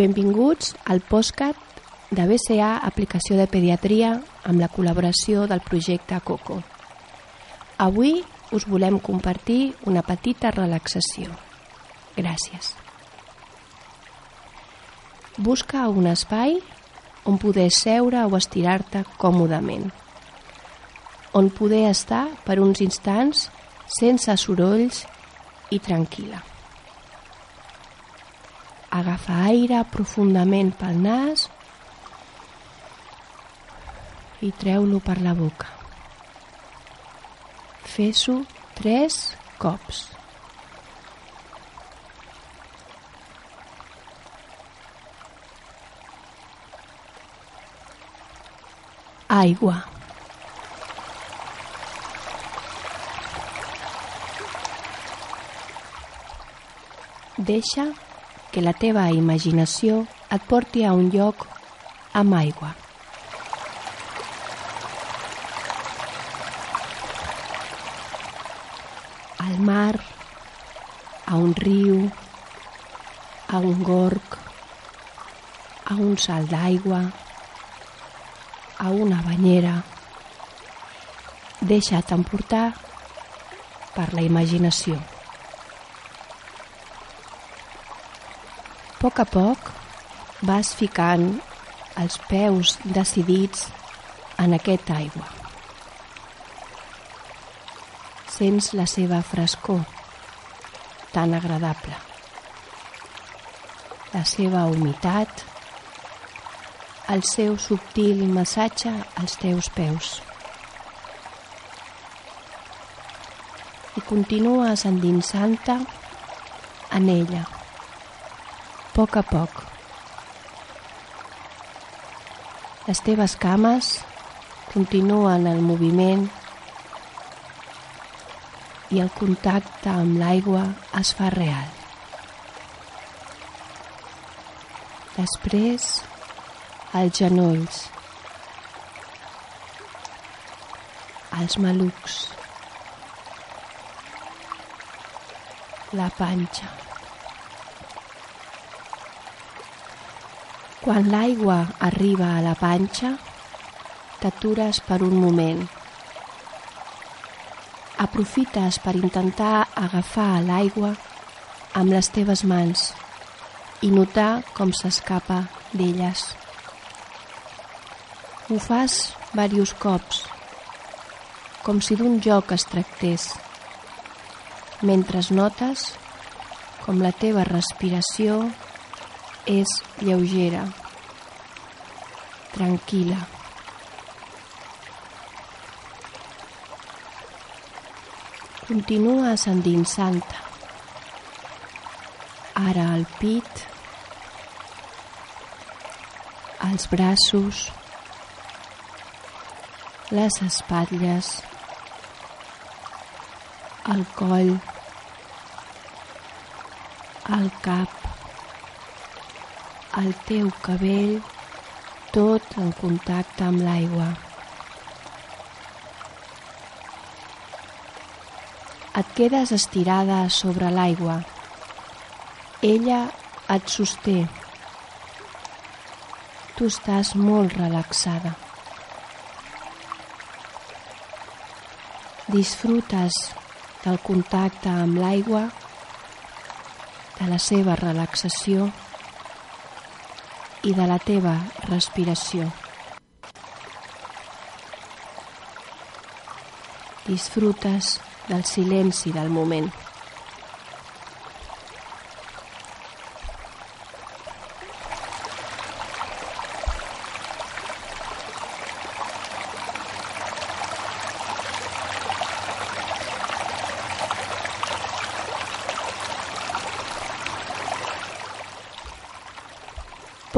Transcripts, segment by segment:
Benvinguts al postcat de BCA Aplicació de Pediatria amb la col·laboració del projecte COCO. Avui us volem compartir una petita relaxació. Gràcies. Busca un espai on poder seure o estirar-te còmodament, on poder estar per uns instants sense sorolls i tranquil·la. Agafa aire profundament pel nas i treu-lo per la boca. Fes-ho tres cops. Aigua. Deixa que la teva imaginació et porti a un lloc amb aigua. Al mar, a un riu, a un gorg, a un salt d'aigua, a una banyera. Deixa't emportar per la imaginació. Poc a poc vas ficant els peus decidits en aquesta aigua. Sents la seva frescor tan agradable, la seva humitat, el seu subtil massatge als teus peus. I continues endinsant-te en ella, poc a poc. Les teves cames continuen el moviment i el contacte amb l'aigua es fa real. Després, els genolls, els malucs, la panxa. Quan l'aigua arriba a la panxa, t'atures per un moment. Aprofites per intentar agafar l'aigua amb les teves mans i notar com s'escapa d'elles. Ho fas diversos cops, com si d'un joc es tractés, mentre notes com la teva respiració és lleugera, tranquil·la. Continues endinsant-te. Ara al pit, els braços, les espatlles, el coll, el cap, el teu cabell, tot en contacte amb l'aigua. Et quedes estirada sobre l'aigua. Ella et sosté. Tu estàs molt relaxada. Disfrutes del contacte amb l'aigua, de la seva relaxació i de la teva respiració. Disfrutes del silenci del moment.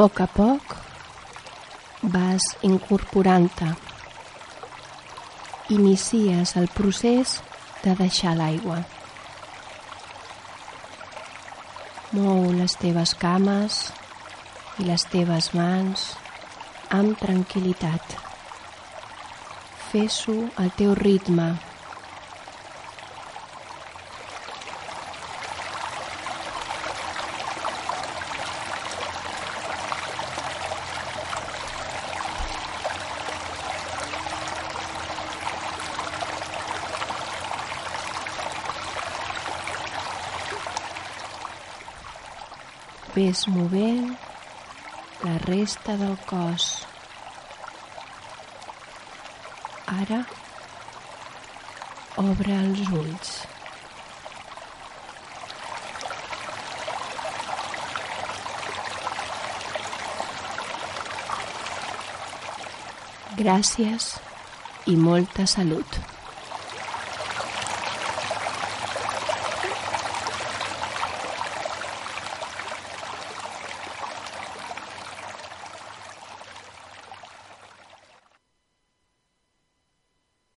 Poc a poc vas incorporant-te. Inicies el procés de deixar l'aigua. Mou les teves cames i les teves mans amb tranquil·litat. Fes-ho al teu ritme. Ves movent la resta del cos. Ara obre els ulls. Gràcies i molta salut.